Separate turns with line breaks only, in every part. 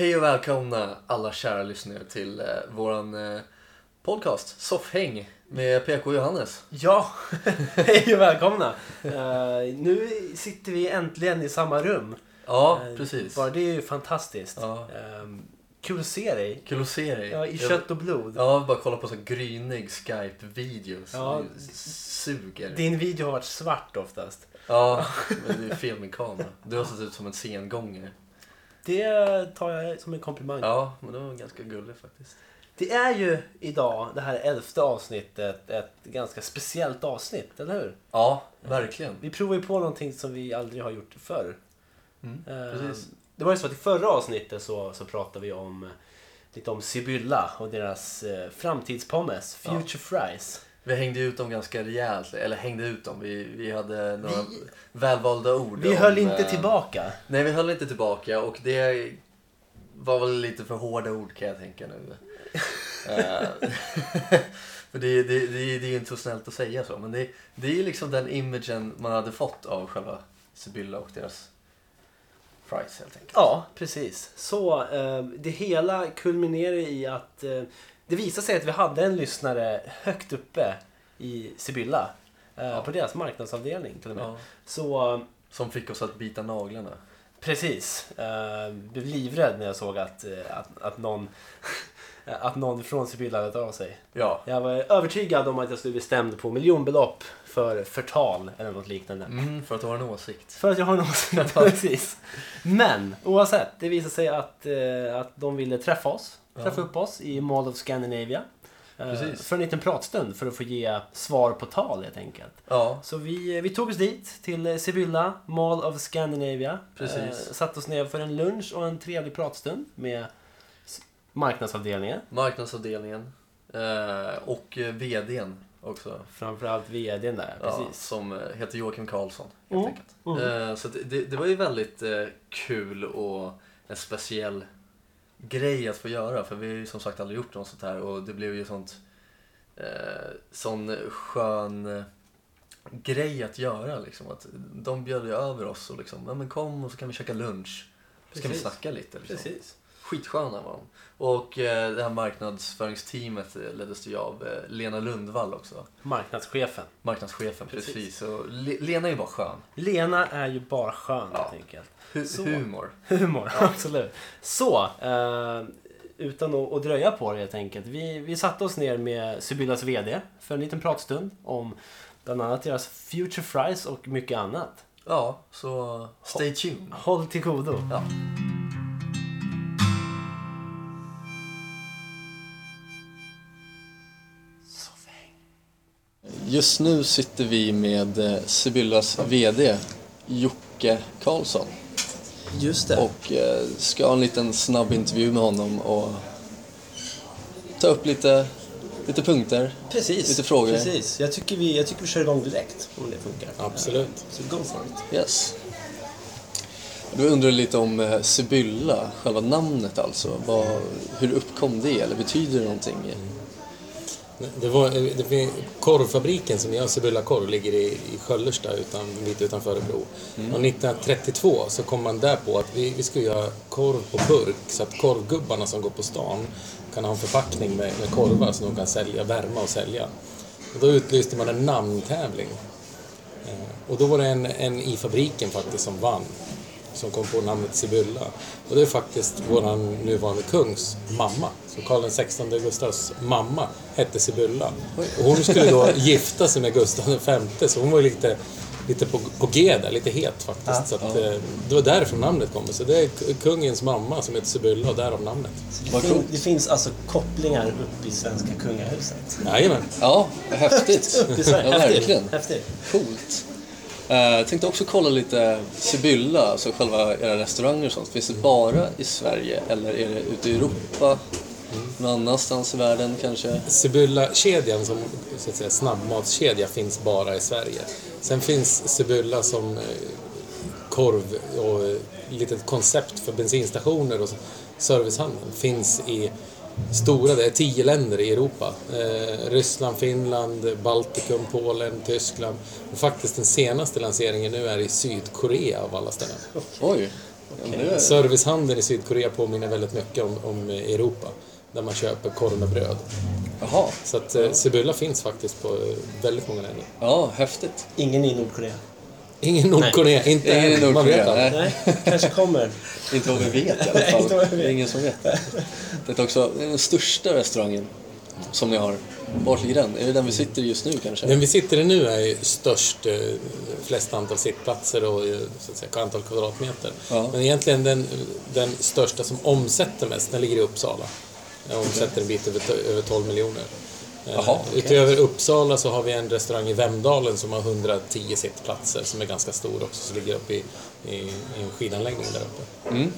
Hej och välkomna alla kära lyssnare till eh, våran eh, podcast Soffhäng med PK och Johannes.
Ja, hej och välkomna. Eh, nu sitter vi äntligen i samma rum.
Ja,
Eh,
precis.
Bara det är ju fantastiskt.
Ja.
Eh, kul att se dig.
Kul att se dig.
Ja, I
Jag-
kött och blod.
Ja, bara kolla på så grynig Skype-video som
Ja.
suger.
Din video har varit svart oftast.
Ja, men det är fel med kamera. Du har sett ut som en sengångare.
Det tar jag som en komplimang.
Ja, men det var ganska gullig faktiskt.
Det är ju idag, det här elfte avsnittet, ett ganska speciellt avsnitt, eller hur?
Ja, verkligen.
Vi provar ju på någonting som vi aldrig har gjort förr.
Mm,
Eh,
precis.
Det var ju så att i förra avsnittet så, så pratade vi om lite om Sibylla och deras eh, framtidspommes,
Ja.
Future Fries.
Vi hängde ut dem ganska rejält, eller hängde ut dem. Vi, vi hade några
Vi-
välvalda ord.
Vi
om,
höll inte
eh,
tillbaka.
Nej, vi höll inte tillbaka och det var väl lite för hårda ord kan jag tänka nu. Eh, för det, det, det, det är ju inte så snällt att säga så, men det, det är liksom den imagen man hade fått av själva Sibylla och deras fries helt enkelt.
Ja, precis. Så eh, det hela kulminerar i att eh, det visade sig att vi hade en lyssnare högt uppe i Sibylla. Eh,
Ja.
På deras marknadsavdelning till och med.
Ja.
Så eh,
Som fick oss att bita naglarna.
Precis. Uh, blev livrädd när jag såg att, eh, att, att, någon, att någon från Sibylla hade tagit av sig.
Ja.
Jag var övertygad om att jag skulle bli stämd på miljonbelopp för förtal eller något liknande.
Mm, för att du har en åsikt.
För att jag har en åsikt. Precis. Men oavsett, det visade sig att, eh, att de ville träffa oss. Träffa upp oss i Mall of Scandinavia. Eh,
Precis.
för en liten pratstund för att få ge svar på tal helt enkelt.
Ja,
Så vi, vi tog oss dit till eh, Sibylla, Mall of Scandinavia.
Precis.
Eh, satt oss ner för en lunch och en trevlig pratstund med marknadsavdelningen.
marknadsavdelningen. Eh, och eh, VDn också.
Framförallt VDn där,
Ja,
precis.
som eh, heter Joakim Karlsson helt
Mm.
enkelt.
Mm.
Eh, Så det, det, var ju väldigt eh, kul och en speciell grej att få göra. För vi har ju som sagt aldrig gjort något sånt här och det blev ju sånt eh, sån skön eh, grej att göra. Liksom. Att de bjöd ju över oss och liksom, ja men kom och så kan vi käka lunch. Så kan vi
Precis.
snacka lite. Liksom.
Precis.
Skitsköna var de. Och eh, det här marknadsföringsteamet eh, leddes ju av eh, Lena Lundvall också.
Marknadschefen.
Marknadschefen, precis.
Precis.
Och Le- Lena är ju bara skön.
Lena är ju bara skön
Ja.
helt enkelt.
Hu-
Så.
humor.
Humor, absolut. Så, eh, utan att, att dröja på det helt enkelt. Vi, vi satte oss ner med Sibyllas VD för en liten pratstund om bland annat deras Future Fries och mycket annat.
Ja, så stay tuned.
Håll till godo.
Ja. Just nu sitter vi med eh, Sibyllas VD Jocke Karlsson
Just det.
och eh, ska ha en liten snabb intervju med honom och ta upp lite, lite punkter.
precis.
lite frågor.
Precis. Jag tycker, vi, jag tycker vi kör igång direkt om det funkar.
Absolut.
Så go for it.
Yes. Du undrar lite om eh, Sibylla, själva namnet alltså. Vad, hur uppkom det eller betyder det någonting?
Det var, det korvfabriken som gör Sibylla korv ligger i, i Sköllersta utan, lite utanför Örebro. Och 1932 så kom man där på att vi, vi skulle göra korv på burk så att korvgubbarna som går på stan kan ha en förpackning med, med korvar som de kan sälja, värma och sälja. Och då utlyste man en namntävling. Eh, Och då var det en, en i fabriken faktiskt som vann. Som kom på namnet Sibylla. Och det är faktiskt våran nuvarande kungs mamma. Så Karl XVI Gustavs mamma hette Sibylla. Och hon skulle då gifta sig med Gustav V. Så hon var ju lite, lite på, på G där, lite het faktiskt. Så att, eh, det var därifrån namnet kommer. Så det är kungens mamma som heter Sibylla och därav namnet.
Det, fin, det finns alltså kopplingar upp i svenska kungahuset.
Jajamän.
Ja, häftigt. Ja,
häftigt.
verkligen.
Häftigt.
Coolt. Eh, jag tänkte också kolla lite Sibylla, alltså själva era restauranger och sånt. Finns det bara i Sverige eller är det ute i Europa? Någon annanstans i världen kanske?
Sibylla-kedjan som så att säga, snabbmatskedja finns bara i Sverige. Sen finns Sibylla som eh, korv och eh, litet koncept för bensinstationer och servicehandeln finns i stora, det är tio länder i Europa. Eh, Ryssland, Finland, Baltikum, Polen, Tyskland. Och faktiskt den senaste lanseringen nu är i Sydkorea av alla ställen.
Oj, Ja, är-
Servicehandeln i Sydkorea påminner väldigt mycket om, om Europa. Där man köper korv med bröd.
Jaha.
Så att eh, Sibylla finns faktiskt på eh, väldigt många länder.
Ja, häftigt.
Ingen i Nordkorea.
Ingen Nordkorea, inte
Ingen
än. Man vet
Nordkorea,
aldrig.
nej.
Nej, kanske kommer.
Inte vad vi vet i alla
Nej,
fall.
inte vad vi
Det är
vet.
ingen som vet. Det är också den största restaurangen som ni har. Vart ligger den? Är det den vi sitter i just nu kanske?
Den vi sitter i nu är störst, eh, flest antal sittplatser och eh, så att säga, antal kvadratmeter.
Ja.
Men egentligen den, den största som omsätter mest, den ligger i Uppsala. Den omsätter en bit över, över 12 miljoner. Eh,
Jaha, okej.
Utöver Uppsala så har vi en restaurang i Vemdalen som har 110 sittplatser som är ganska stor också, som ligger uppe i, i, i en skidanläggning där uppe.
Mm.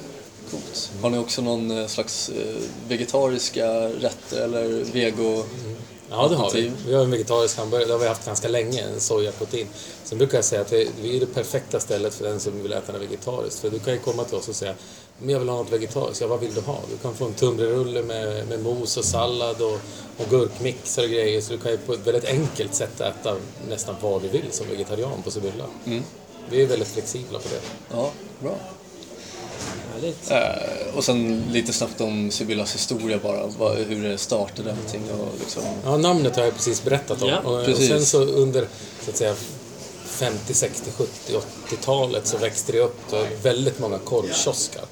Coolt. Har ni också någon eh, slags eh, vegetariska rätter eller vego?
Ja, det har vi. Vi har en vegetarisk hamburgare, det har vi haft ganska länge, en sojaprotein. Sen brukar jag säga att vi är det perfekta stället för den som vill äta något vegetariskt. För du kan ju komma till oss och säga, men jag vill ha något vegetariskt. Ja, vad vill du ha? Du kan få en tunnbrödsrulle med, med mos och sallad och, och gurkmixar och grejer. Så du kan ju på ett väldigt enkelt sätt äta nästan vad du vill som vegetarian på Sibylla.
Mm.
Vi är väldigt flexibla på det.
Ja, bra.
Härligt.
Eh, och sen lite snabbt om Sibyllas historia bara, vad, hur det startade allting och liksom...
Ja, namnet har jag precis berättat om.
Ja,
och, och
precis.
sen så under så att säga, 50, 60, 70, 80-talet så växte det upp då väldigt många korvkioskar.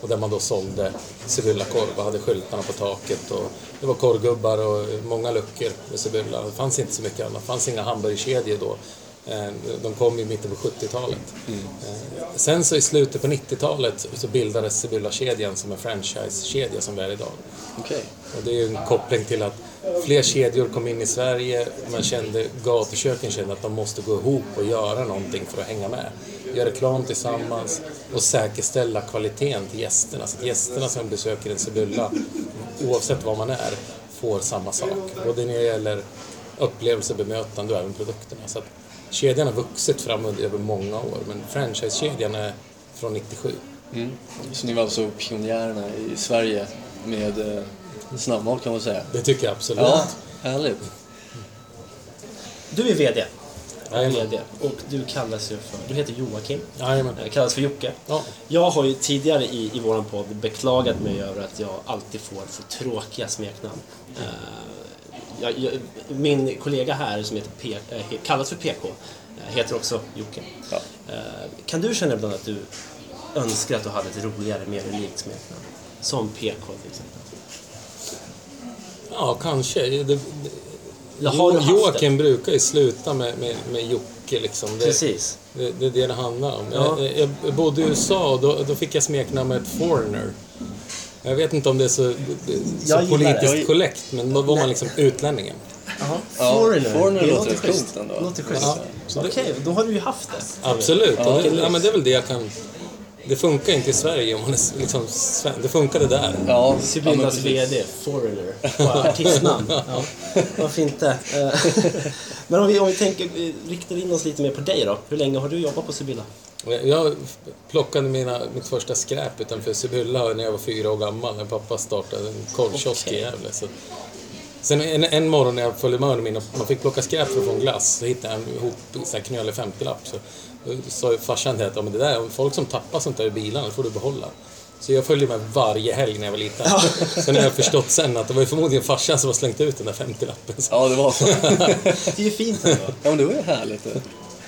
Och där man då sålde Sibylla-korv och hade skyltarna på taket. Och det var korvgubbar och många luckor med Sibylla. Det fanns inte så mycket annat. Det fanns inga hamburgerkedjor då. Eh, De kom i mitten på 70-talet. Eh, Sen så i slutet på 90-talet så bildades Sibylla-kedjan som en franchise-kedja som vi är idag.
Okej.
Och det är ju en koppling till att fler kedjor kom in i Sverige. Man kände, gatuköken kände att de måste gå ihop och göra någonting för att hänga med. Göra reklam tillsammans och säkerställa kvaliteten till gästerna. Så att gästerna som besöker en Sibylla, oavsett var man är, får samma sak. Både när det gäller upplevelse, bemötande och även produkterna. Så kedjan har vuxit fram över många år, men franchisekedjan är från 97.
Mm. Så ni var alltså pionjärerna i Sverige med eh, snabbmat kan man säga?
Det tycker jag absolut.
Ja, härligt.
Du är VD. VD. Och du kallas ju för... Du heter Joakim.
Jajamän.
Jag kallas för Jocke.
Ja.
Jag har ju tidigare i, i våran podd beklagat mig över att jag alltid får för tråkiga smeknamn. Eh, jag, jag, min kollega här som heter P, eh, kallas för PK eh, heter också Jocke.
Ja.
Eh, kan du känna ibland att du önskar att du hade ett roligare, mer unikt smeknamn? Som PK till exempel.
Ja, kanske. Det, det,
du haft
Joakim brukar ju sluta med, med, med Jocke liksom. Det,
Precis.
det, det är det det handlar om.
Ja.
Jag, jag bodde i USA och då, då fick jag smeknamnet Foreigner. Jag vet inte om det är så, så politiskt
Jag-
korrekt, men då var man liksom utlänningen.
Jaha.
Ja,
Foreigner.
Foreigner
Det
låter
schysst.
ändå.
Låter schysst.
Ja,
Okej, då har du ju haft det.
Absolut.
Ja,
det, ja, men det är väl det jag kan... Det funkar inte i Sverige om man är liksom sven- Det funkade där.
Ja, ja,
Sibyllas
precis.
VD, Foreigner. Artistnamn. Ja. Varför inte? Eh, Men om vi, om vi tänker, vi riktar in oss lite mer på dig då. Hur länge har du jobbat på Sibylla?
Jag plockade mina, mitt första skräp utanför Sibylla när jag var fyra år gammal när pappa startade en korvkiosk
Okej.
i Gävle. Så. Sen en, en morgon när jag följde med och man fick plocka skräp för att få en glass så hittade jag en ihop här knölig 50-lapp. Så sa farsan till att "Ja, men det där, folk som tappar sånt där i bilarna får du behålla. Så jag följde med varje helg när jag var liten. Sen har jag förstått sen att det var förmodligen farsan som har slängt ut den där 50-lappen. Så-
Ja, det var så.
Det är ju fint ändå.
Ja, men det var ju härligt.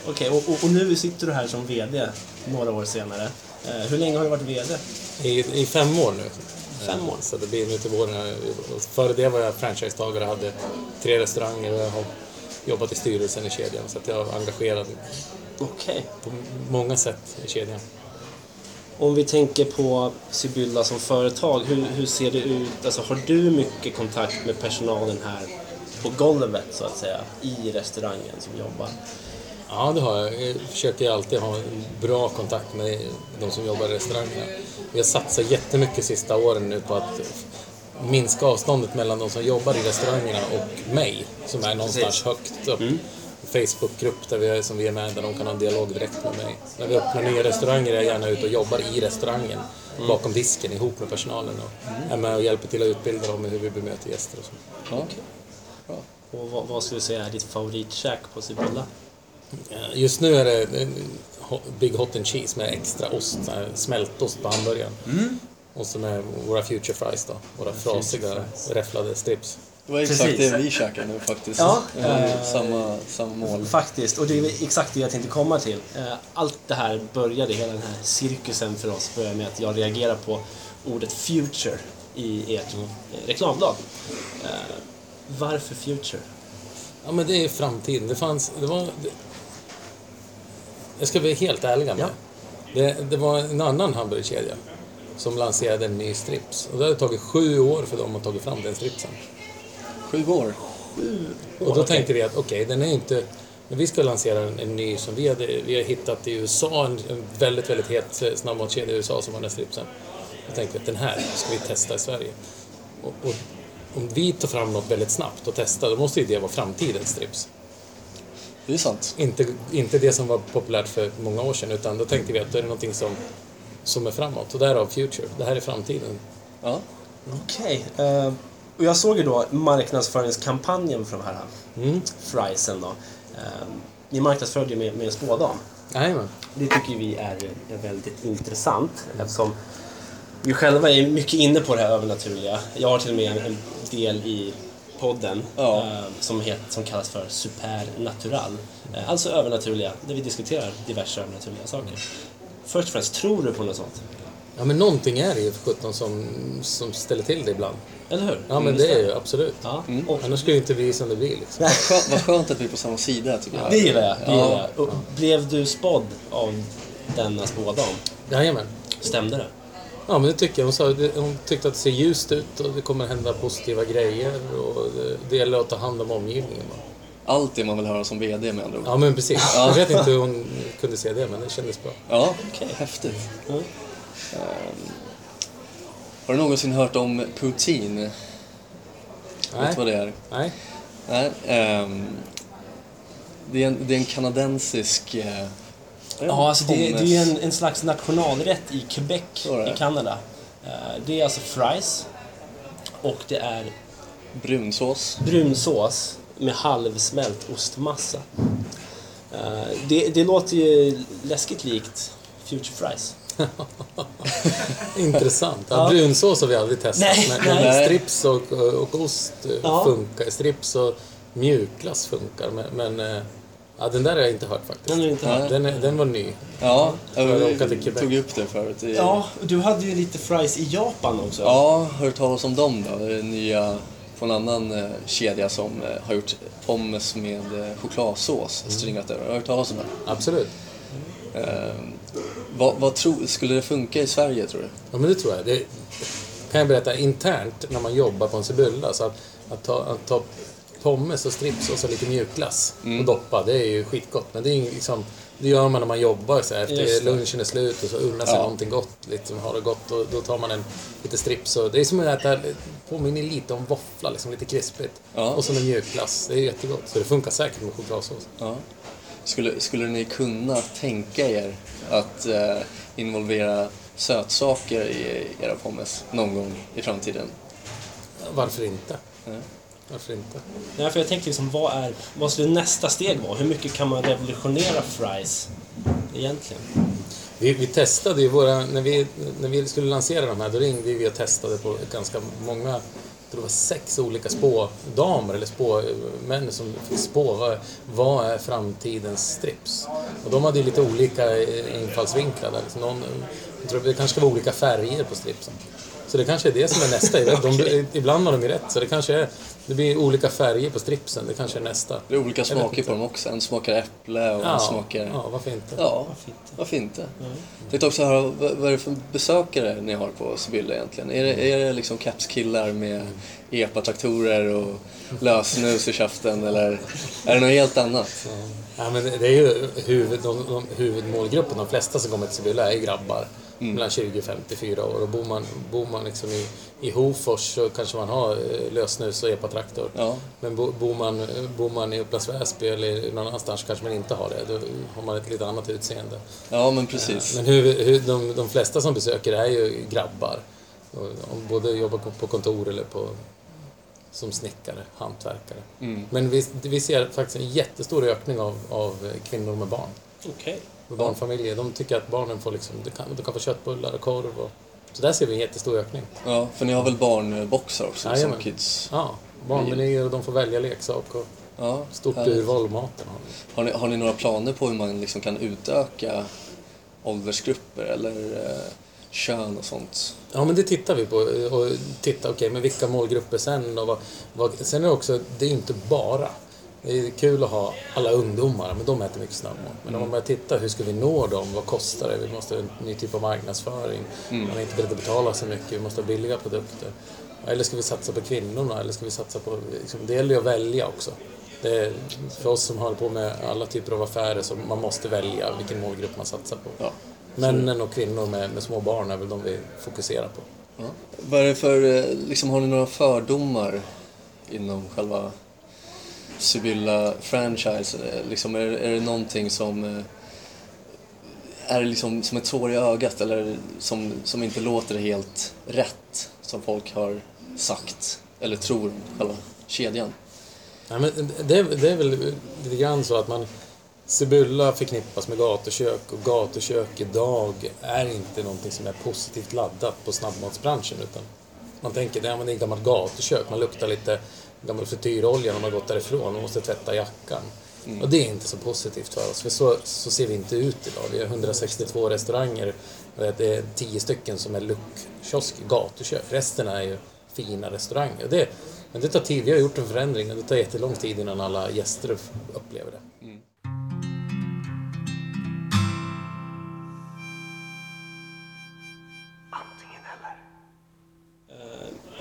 Okej, och, och, och nu sitter du här som VD några år senare. Eh, hur länge har du varit VD?
I, I fem år nu.
Fem år?
Så det blir nu till våren. Och Före det var jag franchisetagare hade tre restauranger och jag har jobbat i styrelsen i kedjan. Så att jag är engagerad
Okej.
på många sätt i kedjan.
Om vi tänker på Sibylla som företag, hur, hur ser det ut? Alltså, har du mycket kontakt med personalen här på golvet så att säga, i restaurangen som jobbar?
Ja, det har jag. Jag försöker alltid ha en bra kontakt med de som jobbar i restaurangerna. Vi har satsat jättemycket de sista åren nu på att minska avståndet mellan de som jobbar i restaurangerna och mig, som är någonstans
Precis.
högt upp. Facebookgrupp där vi är, som vi är med, där de kan ha en dialog direkt med mig. När vi öppnar nya restauranger är jag gärna ute och jobbar i restaurangen, bakom disken, ihop med personalen och är med och hjälper till att utbilda dem i hur vi bemöter gäster och så.
Ja. Bra.
Och vad, vad skulle du säga är ditt favoritkäk på Sibylla?
Eh, Just nu är det, Big Hot and Cheese med extra ost, här smältost på hamburgaren. Och så med våra Future Fries då, våra frasiga räfflade strips.
Det var exakt
Precis.
det vi käkar nu faktiskt.
Ja,
Eh,
eh,
samma, samma mål.
Faktiskt, och det är exakt det jag tänkte komma till. Eh, Allt det här började, hela den här cirkusen för oss, började med att jag reagerar på ordet future i ert eh, reklamblad. Eh, Varför future?
Ja men det är framtiden. Det fanns, det var... Det, jag ska vara helt ärliga med.
Ja.
Det, det var en annan hamburgerkedja som lanserade en ny strips. Och det hade tagit sju år för dem att ta fram den stripsen.
Sju år.
Och då
Okej.
tänkte vi att okej, den är inte... Men vi ska lansera en, en ny som vi, hade, vi har hittat i USA, en, en väldigt, väldigt het eh, snabbmatskedja i USA som har den här stripsen. Då tänkte vi att den här ska vi testa i Sverige. Och, och om vi tar fram något väldigt snabbt och testar, då måste ju det vara framtidens strips.
Det är sant.
Inte, inte det som var populärt för många år sedan, utan då tänkte vi att det är någonting som, som är framåt. Och därav Future. Det här är framtiden.
Ja.
Okej. eh, Och jag såg ju då marknadsföringskampanjen för de här
Mm.
friesen då. Eh, Ni marknadsförde med, med en spådam.
Jajamän.
Det tycker vi är, är väldigt intressant eftersom vi själva är mycket inne på det här övernaturliga. Jag har till och med en, en del i podden
Ja.
eh, som, het, som kallas för Supernatural. Eh, alltså övernaturliga, där vi diskuterar diverse övernaturliga saker. Först och främst, tror du på något sånt?
Ja, men någonting är det ju för 17 som, som ställer till det ibland.
Eller hur?
Ja, men det är ju absolut.
Ja.
Mm.
Och,
Annars skulle ju inte bli som det blir liksom.
Vad skönt att vi är på samma sida tycker jag.
det gillar jag. Det
Ja.
gillar jag. Och blev du spådd av denna spådam?
Jajamän.
Stämde det?
Ja, men det tycker jag. Hon, sa, hon tyckte att det ser ljust ut och det kommer hända positiva grejer och det, gäller att ta hand om omgivningen. va.
Allt det man vill höra som VD med andra ord.
Ja, men precis. Jag vet inte hur hon kunde se det, men det kändes bra.
Ja,
Okej.
häftigt.
Mm.
Ehm, har du någonsin hört om poutine? Vet
Nej.
du vad det är?
Nej.
Nej. ehm, det, är en, det är en kanadensisk... eh,
Ja, alltså det, det är ju en, en slags nationalrätt i Quebec i Kanada. Eh, Det är alltså fries och det är
Brunsås.
brunsås med halvsmält ostmassa. Eh, Det, det låter ju läskigt likt Future Fries.
Intressant. Ja,
Ja.
Brunsås har vi aldrig testat.
Nej,
men,
nej.
strips och, och ost
Ja.
funkar. Strips och mjukglass funkar. Men, men eh, ja, den där har jag inte hört faktiskt.
Den är inte hört.
Den, är, den var ny.
Ja,
jag
tog upp det förut. i-
Ja, du hade ju lite fries i Japan också.
Ja, hört talas om dem då? Det är nya på en annan eh, kedja som eh, har gjort pommes med eh, chokladsås stringat över. Har du hört talas om det?
Absolut.
Eh, vad, vad tro, skulle det funka i Sverige tror du?
Ja, men det tror jag. Det kan jag berätta internt när man jobbar på en Sibylla. Så att, att, ta, att ta pommes och strips och så lite mjukglass och doppa, det är ju skitgott. Men det, är liksom, det gör man när man jobbar så här, efter lunchen är slut och så unnar sig
Ja.
någonting gott. Liksom, har det gott och då tar man en lite strips. Och, det är som att äta, påminner lite om våffla, liksom, lite krispigt.
Ja.
Och så en mjukglass. Det är jättegott. Så det funkar säkert med chokladsås.
Ja. Skulle, skulle ni kunna tänka er att eh, involvera sötsaker i era pommes någon gång i framtiden?
Varför inte?
Ja.
Varför inte?
Nej, för jag tänkte liksom, vad, är, vad skulle nästa steg vara? Hur mycket kan man revolutionera fries egentligen?
Vi, vi testade ju våra, när vi, när vi skulle lansera de här, då ringde vi och testade på ganska många, jag tror det var sex olika spådamer eller spåmän som fick spå vad, vad är framtidens strips. Och de hade ju lite olika eh, infallsvinklar där. Liksom någon, jag tror det kanske ska vara olika färger på stripsen. Så det kanske är det som är nästa. Jag vet, de, ibland har de ju rätt, så det kanske är, det blir olika färger på stripsen, det kanske är nästa.
Det är olika smaker på dem också. En smakar äpple och en
Ja,
smakar...
ja, varför inte?
Ja,
Varför inte?
varför inte? Jag tänkte också höra, vad, är det för besökare ni har på Sibylla egentligen? Är det, är det liksom capskillar med epatraktorer och lösnus i käften eller är det något helt annat?
Ja, men det det är ju huvud, de, de, huvudmålgruppen. De flesta som kommer till Sibylla är grabbar mellan 20 och 54 år. Och bor man, bor man liksom i, i Hofors så kanske man har eh, lösnus och epatraktor.
Ja,
Men bo, bor, man, bor man i Upplands Väsby eller någon annanstans kanske man inte har det. Då har man ett lite annat utseende.
ja men precis.
Men huvud, huvud, de, de flesta som besöker är ju grabbar. Både jobbar på kontor eller på, som snickare, hantverkare.
Mm.
Men vi, vi ser faktiskt en jättestor ökning av, av kvinnor med barn.
Okej.
Barnfamiljer, de tycker att barnen får liksom, de kan, de kan få köttbullar och korv och... Så där ser vi en jättestor ökning.
Ja, för ni har väl barnboxar också
Jajamän.
som kids?
Ja, barnmenyer och de får välja leksak och
Ja,
stort
härligt.
urval maten. har
ni, har ni några planer på hur man liksom kan utöka åldersgrupper eller eh, kön och sånt?
Ja, men det tittar vi på. Och titta, okej, men vilka målgrupper sen? Och vad, vad, sen är det också, det är inte bara. Det är kul att ha alla ungdomar, men de äter mycket snabbmat. Men om man börjar titta, hur ska vi nå dem? Vad kostar det? Vi måste ha en ny typ av marknadsföring. Man är inte beredd att betala så mycket. Vi måste ha billiga produkter. Eller ska vi satsa på kvinnorna? Eller ska vi satsa på... Liksom, det gäller ju att välja också. Det för oss som håller på med alla typer av affärer så man måste välja vilken målgrupp man satsar på.
Ja.
Männen och kvinnor med, med små barn är väl de vi fokuserar på.
Ja. Vad är det för, eh, liksom, har ni några fördomar inom själva Sibylla-franchise? Eh, liksom, är, är det någonting som eh, är liksom som ett sår i ögat eller som, som inte låter helt rätt som folk har sagt eller tror om själva kedjan?
Nej, men det, det är väl lite grann så att man... Sibylla förknippas med gatukök och gatukök idag är inte någonting som är positivt laddat på snabbmatsbranschen utan man tänker att det är ett gammalt gatukök, man luktar lite gammal frityrolja när man gått därifrån och måste tvätta jackan. Och det är inte så positivt för oss, för så, så ser vi inte ut idag. Vi har 162 restauranger och det är 10 stycken som är luckkiosk, gatukök. Resten är ju fina restauranger. Och Det, men det tar tid, vi har gjort en förändring och det tar jättelång tid innan alla gäster upplever det.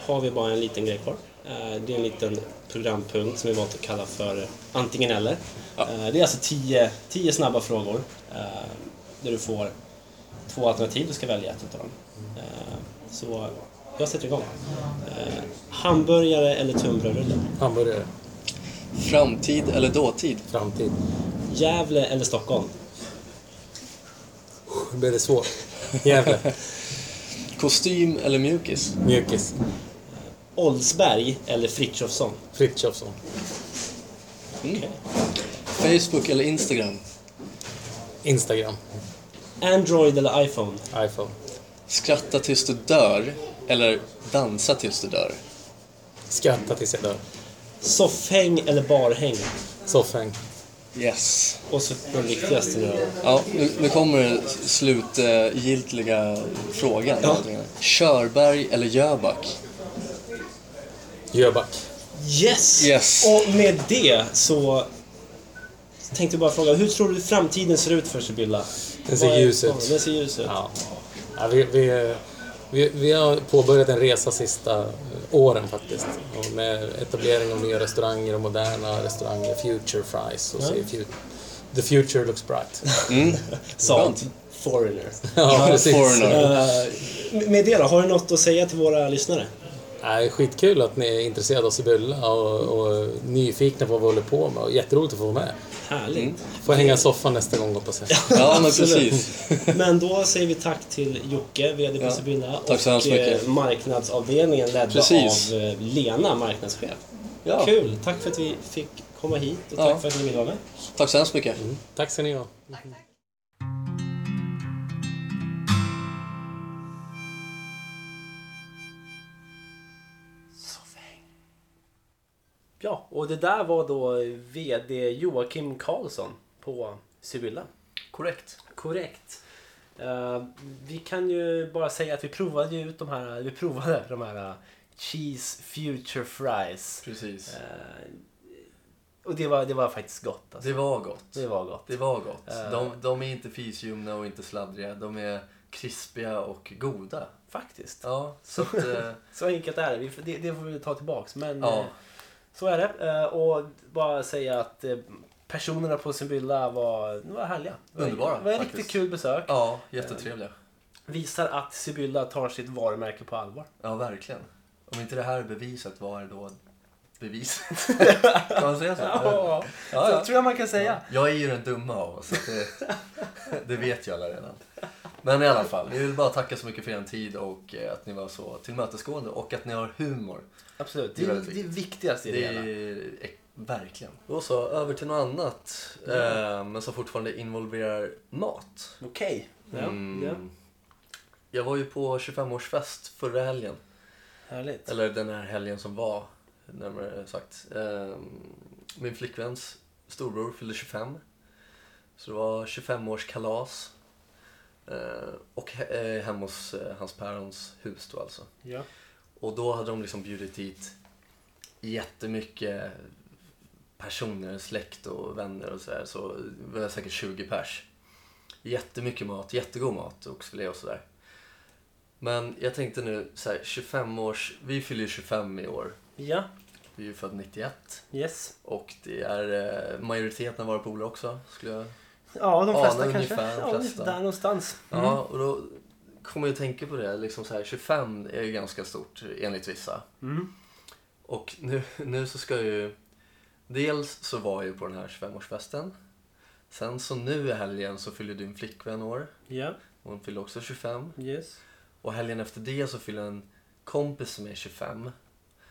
har vi bara en liten grej kvar. Eh, Det är en liten programpunkt som vi valt att kalla för antingen eller. Eh, Det är alltså tio, tio snabba frågor eh, där du får två alternativ. Du ska välja ett av dem. Så jag sätter igång. Hamburgare eller tunnbrödsrulle?
Hamburgare,
Framtid eller dåtid?
framtid.
Gävle eller Stockholm?
Nu blir det svårt. Gävle,
Kostym eller mjukis?
mjukis,
Oldsberg eller Frithiofsson?
Frithiofsson,
Okej.
Facebook eller Instagram?
Instagram,
Android eller iPhone?
iPhone,
Skratta tills du dör eller dansa tills du dör?
skratta tills jag dör,
Soffhäng eller barhäng?
soffhäng,
Yes.
Och så den viktigaste nu.
Ja, nu, nu kommer den slutgiltiga frågan.
Ja.
Körberg eller Jöback?
Jöback.
Yes!
Yes.
Och med det så tänkte jag bara fråga, hur tror du framtiden ser ut för Sibylla?
Den ser ljus ut.
Ja, Den ser ljus ut.
Ja. Ja, vi, vi, vi, vi har påbörjat en resa sista eh, åren faktiskt. Och med etablering av nya restauranger och moderna restauranger, Future Fries. Och fu- The future looks bright.
Sa
Skönt.
Foreigner.
ja, precis.
Foreigner.
Eh, med det då, har du något att säga till våra lyssnare?
Nej, skitkul att ni är intresserade av Sibylla och, och nyfikna på vad vi håller på med. Och jätteroligt att få vara med.
Härligt.
Får hänga i soffan nästa gång hoppas jag.
Ja, men
Absolut.
precis.
Men då säger vi tack till Jocke, VD på
Ja,
Sibylla.
tack så hemskt
och
mycket.
eh, marknadsavdelningen ledd av eh, Lena, marknadschef.
Ja.
Kul! Tack för att vi fick komma hit och tack
Ja.
för att ni ville vara med.
Tack så hemskt mycket.
Tack ska ni ha.
Ja, och det där var då VD Joakim Karlsson på Sibylla.
Korrekt.
Korrekt. Eh, vi kan ju bara säga att vi provade ut de här, vi provade de här eh, Cheese Future Fries.
Precis.
Eh, och det var, det var faktiskt gott. Alltså.
Det var gott.
Det var gott.
Det var gott.
Eh.
De, de är inte fisljumna och inte sladdriga. De är krispiga och goda.
Faktiskt.
Ja, så att...
Så enkelt är det. Det, det får vi ta tillbaks. Men
Ja.
Eh, så är det. Eh, Och bara säga att eh, personerna på Sibylla var, var härliga.
Underbara,
Det var ett riktigt kul besök.
ja, jättetrevliga.
Visar att Sibylla tar sitt varumärke på allvar.
Ja, verkligen. Om inte det här är beviset, vad är då beviset? kan man säga så?
Ja,
Ja,
så
ja.
tror jag man kan säga.
Jag är ju den dumma av oss, så det, det vet ju alla redan. Men i alla fall, vi vill bara tacka så mycket för er tid och eh, att ni var så tillmötesgående och att ni har humor.
Absolut.
Det
Det
är
det, är viktigaste i det,
Det
hela.
är, Verkligen. Och så över till något annat, eh, men som fortfarande involverar mat.
Okej. Ja,
Mm.
ja.
Jag var ju på 25-årsfest förra helgen.
Härligt.
Eller den här helgen som var, närmare sagt. Eh, min flickväns storbror fyllde 25. Så det var 25-årskalas. Eh, och he- eh, hemma hos eh, hans pärons hus då alltså.
Ja.
Och då hade de liksom bjudit hit jättemycket personer, släkt och vänner och sådär. Så det var säkert 20 pers. Jättemycket mat, jättegod mat, oxfilé och sådär. Men jag tänkte nu så här, 25 års, vi fyller ju 25 i år.
Ja.
Vi är ju född 91
Yes.
och det är majoriteten av våra polare också skulle jag...
Ja, de flesta kanske.
ungefär, de
ja,
flesta.
där någonstans. Mm.
Ja, och då kommer jag att tänka på det, liksom så här, 25 är ju ganska stort enligt vissa.
Mm.
Och nu, nu så ska jag ju... Dels så var jag ju på den här 25-årsfesten. Sen så nu i helgen så fyller din flickvän år.
Ja.
Hon fyller också 25.
Yes.
Och helgen efter det så fyller en kompis som är 25.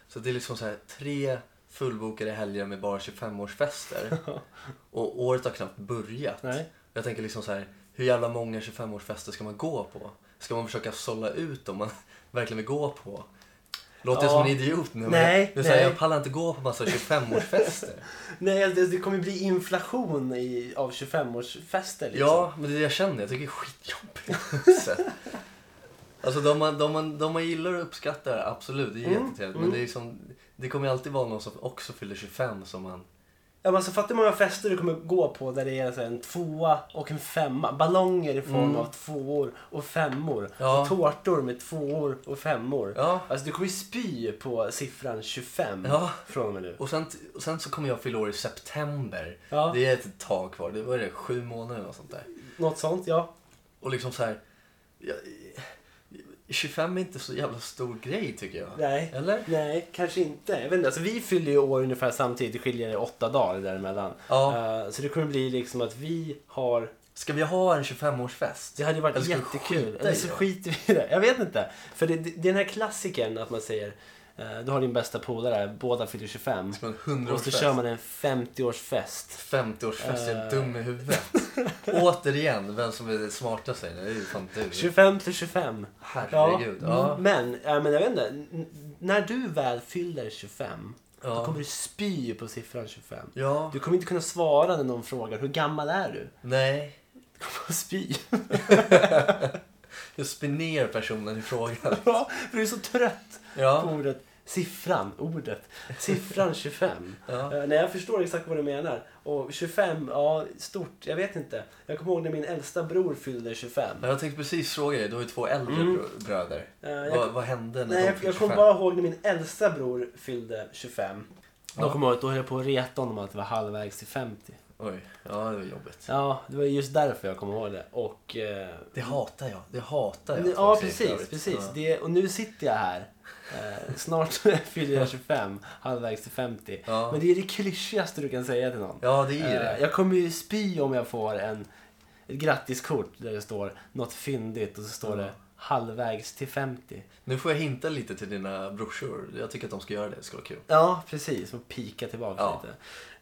Så det är liksom så här tre fullbokade helger med bara 25-årsfester. Och året har knappt börjat.
Nej.
Jag tänker liksom så här, hur jävla många 25-årsfester ska man gå på? Ska man försöka sålla ut om man verkligen vill gå på? Låter jag
Ja.
som en idiot nu? men
Nej,
här,
nej.
Jag pallar inte gå på massa 25-årsfester.
Nej, det, det kommer bli inflation i, av 25-årsfester liksom.
Ja, men det är det jag känner. Jag tycker det är skitjobbigt. Så. Alltså de man, de, man, de man gillar och uppskattar, absolut, det är
Mm,
jättetrevligt.
mm.
Men det, är liksom, det kommer ju alltid vara någon som också fyller 25 som man...
Ja, men alltså, fattar hur många fester du kommer gå på där det är så här, en tvåa och en femma. Ballonger i form
Mm.
av tvåor och femmor.
Ja.
Och tårtor med tvåor och femmor.
Ja,
Alltså du kommer ju spy på siffran 25
ja.
från och med nu.
Och sen, och sen så kommer jag fylla år i september.
Ja,
Det är ett tag kvar. Det var det, sju månader eller något sånt där.
något sånt, ja.
Och liksom så här... Jag, 25 är inte så jävla stor grej tycker jag.
Nej.
Eller?
Nej, kanske inte. Jag vet inte. Alltså, vi fyller ju år ungefär samtidigt. Det skiljer det åtta dagar däremellan.
Ja.
Uh, så det kommer bli liksom att vi har...
Ska vi ha en 25-årsfest?
Det hade varit
Eller ska vi
jättekul.
skita
Eller så
det?
skiter vi i det. Jag vet inte. För det, det, är den här klassikern att man säger du har din bästa polare, båda fyller 25.
Ska man ha en
Och så
100-årsfest?
kör man en 50-årsfest.
50-årsfest, jag är
Eh.
dum i huvudet. Återigen, vem som är smartast säger det är ju fan du.
25 till 25.
Herregud. Ja.
mm, Men, ja, men jag vet inte. När du väl fyller 25, då
Ja.
kommer du spy på siffran 25.
ja.
Du kommer inte kunna svara när någon frågar hur gammal är du?
Nej.
Du kommer att spy.
Jag spyr ner personen i frågan.
Ja, för du är så trött på
Ja.
ordet siffran, ordet, siffran 25.
ja.
Eh, nej, jag förstår exakt vad du menar. Och 25, ja, stort, jag vet inte. Jag kommer ihåg när min äldsta bror fyllde 25.
Jag tänkte precis fråga dig, du har ju två äldre
Mm.
bröder.
Eh, jag,
Vad, vad hände när
nej,
de
jag,
fyllde
jag
25?
kommer bara ihåg när min äldsta bror fyllde 25. Då
Ja.
kommer jag ihåg att då höll jag på att reta honom att det var halvvägs till 50.
Oj, ja det var jobbigt.
Ja, det var just därför jag kommer ihåg det. Och... Eh,
Det hatar jag. Det hatar jag.
Ja, precis. precis.
Ja.
Det, och nu sitter jag här. Eh, snart fyller jag 25, halvvägs till 50.
Ja.
Men det är det klyschigaste du kan säga till någon.
ja, det är
Eh,
det.
jag kommer ju spy om jag får en, ett grattiskort där det står något fyndigt och så står
Ja.
det halvvägs till 50.
Nu får jag hinta lite till dina brorsor. Jag tycker att de ska göra det. Det ska vara kul.
Ja, precis. Och pika tillbaka
Ja.
lite.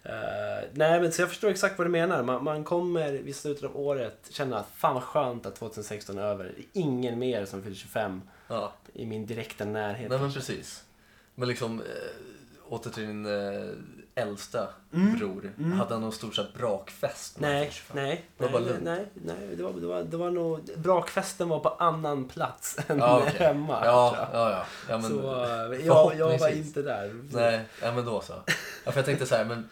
Eh, nej, men så jag förstår exakt vad du menar. Man, man kommer vid slutet av året känna att fan vad skönt att 2016 är över. Det är ingen mer som fyller 25
Ja,
i min direkta närhet.
nej men precis. Men liksom, äh, åter till din äh, äldsta
Mm.
bror.
Mm.
Hade han någon stor så här, brakfest?
Nej,
fyllde 25?
nej,
Det var bara
nej,
lugnt.
nej, nej, det var, det var, det var nog, brakfesten var på annan plats än
Ja, okej.
hemma.
Ja, ja, ja. ja men,
så eh, jag, jag var inte där.
Nej, ja, men då så. Ja, för jag tänkte så här, men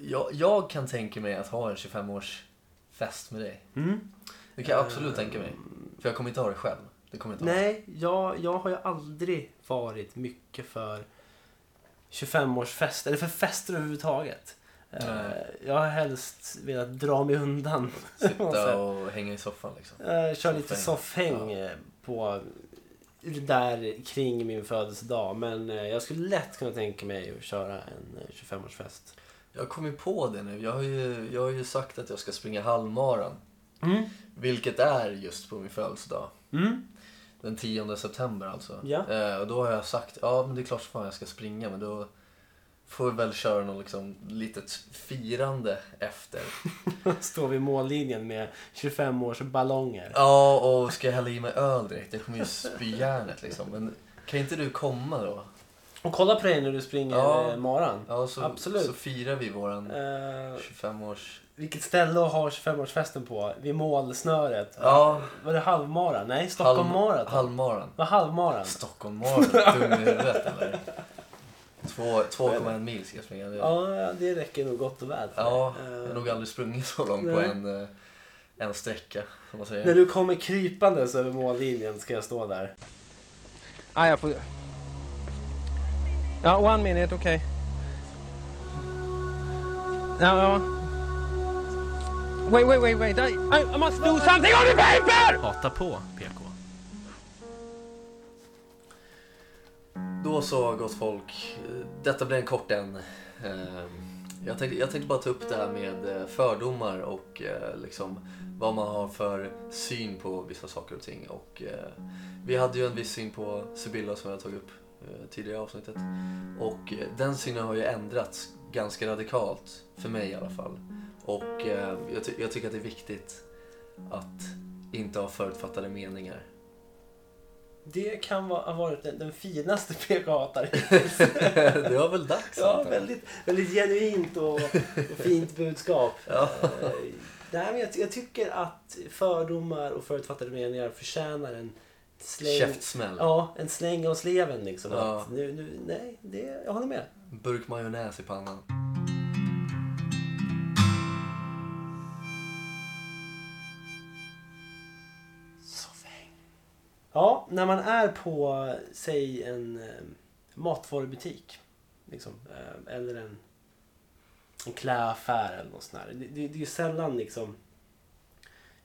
jag, jag kan tänka mig att ha en 25-årsfest med dig.
Mm.
Det kan jag absolut tänka mig. För jag kommer inte ha det själv. Det kommer jag inte.
Nej, jag, jag har ju aldrig varit mycket för 25-årsfest, eller för fester överhuvudtaget. Eh,
Nej.
Jag har helst velat dra mig undan.
Sitta och hänga i soffan liksom.
Uh, kör lite
Soffhäng.
soffhäng eh, på där kring min födelsedag. Men eh, jag skulle lätt kunna tänka mig att köra en eh, 25-årsfest.
Jag har kommit på det nu. Jag har ju, jag har ju sagt att jag ska springa halvmaran.
Mm.
Vilket är just på min födelsedag.
Mm.
Den 10 september alltså.
Ja.
Eh, och då har jag sagt, ja men det är klart fan jag ska springa men då får vi väl köra något liksom litet firande efter.
Står vid mållinjen med 25 års ballonger.
Ja, och ska jag hälla i mig öl direkt? Jag kommer ju spy järnet liksom. Men kan inte du komma då?
Och kolla på dig när du springer
Ja.
eh, maran.
Ja, så,
Absolut.
så firar vi våran
Eh,
25-års...
vilket ställe att ha 25-årsfesten på? Vid målsnöret?
Ja,
Var det halvmara? Nej, Stockholm Marathon.
halvmaran.
Var halvmaran?
Stockholm Marathon, dum i huvudet eller? Två- 2,1 mil ska jag springa. Det-
Ja, det räcker nog gott och väl
Ja, jag
Eh,
har nog aldrig sprungit så långt på
Nej.
en, eh, en sträcka. Som man säger.
När du kommer krypandes över mållinjen ska jag stå där.
Ah, jag får... Ja, one minute, okej. Ja, ja. Wait, wait, wait, wait. I, I, must do something on the paper!
Hata på PK.
Då så gott folk, detta blir en kort en. Eh, Jag tänkte, jag tänkte bara ta upp det här med eh, fördomar och eh, liksom vad man har för syn på vissa saker och ting. Och eh, vi hade ju en viss syn på Sibylla som jag tog upp tidigare i avsnittet. Och eh, den synen har ju ändrats ganska radikalt, för mig i alla fall. Och eh, jag, ty- jag tycker att det är viktigt att inte ha förutfattade meningar.
Det kan ha varit den, den finaste PK-hataren
det var väl dags
Ja, väldigt, väldigt genuint och, och fint budskap.
Ja.
Eh, nej, men jag, jag tycker att fördomar och förutfattade meningar förtjänar en släng,
Käftsmäll.
ja, en släng av sleven. Liksom.
Ja.
Att nu, nu, nej, det, jag håller med.
Burk majonnäs i pannan.
Ja, när man är på, säg en eh, matvarubutik. Liksom, eh, eller en, en klädaffär eller något sånt där. Det, det, det är ju sällan liksom,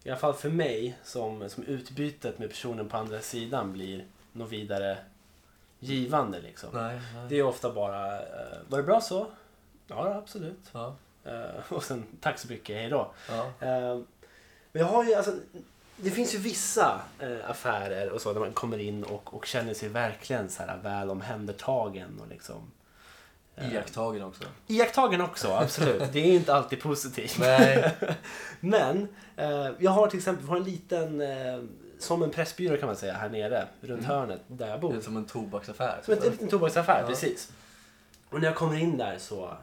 i alla fall för mig, som, som utbytet med personen på andra sidan blir något vidare givande. Liksom.
Nej, nej.
Det är ofta bara, eh, var det bra så? Ja, absolut.
Ja,
Eh, och sen, tack så mycket, hej då.
ja.
Eh, Men jag har ju alltså, det finns ju vissa eh, affärer och så där man kommer in och, och känner sig verkligen så här väl omhändertagen och liksom
Iakttagen också.
Iakttagen också, absolut. Det är inte alltid positivt.
Nej.
Men eh, jag har till exempel har en liten, eh, som en pressbyrå kan man säga, här nere runt hörnet där jag
Det
bor.
är som en tobaksaffär.
Som en, en liten tobaksaffär,
Ja.
precis. Och när jag kommer in där så,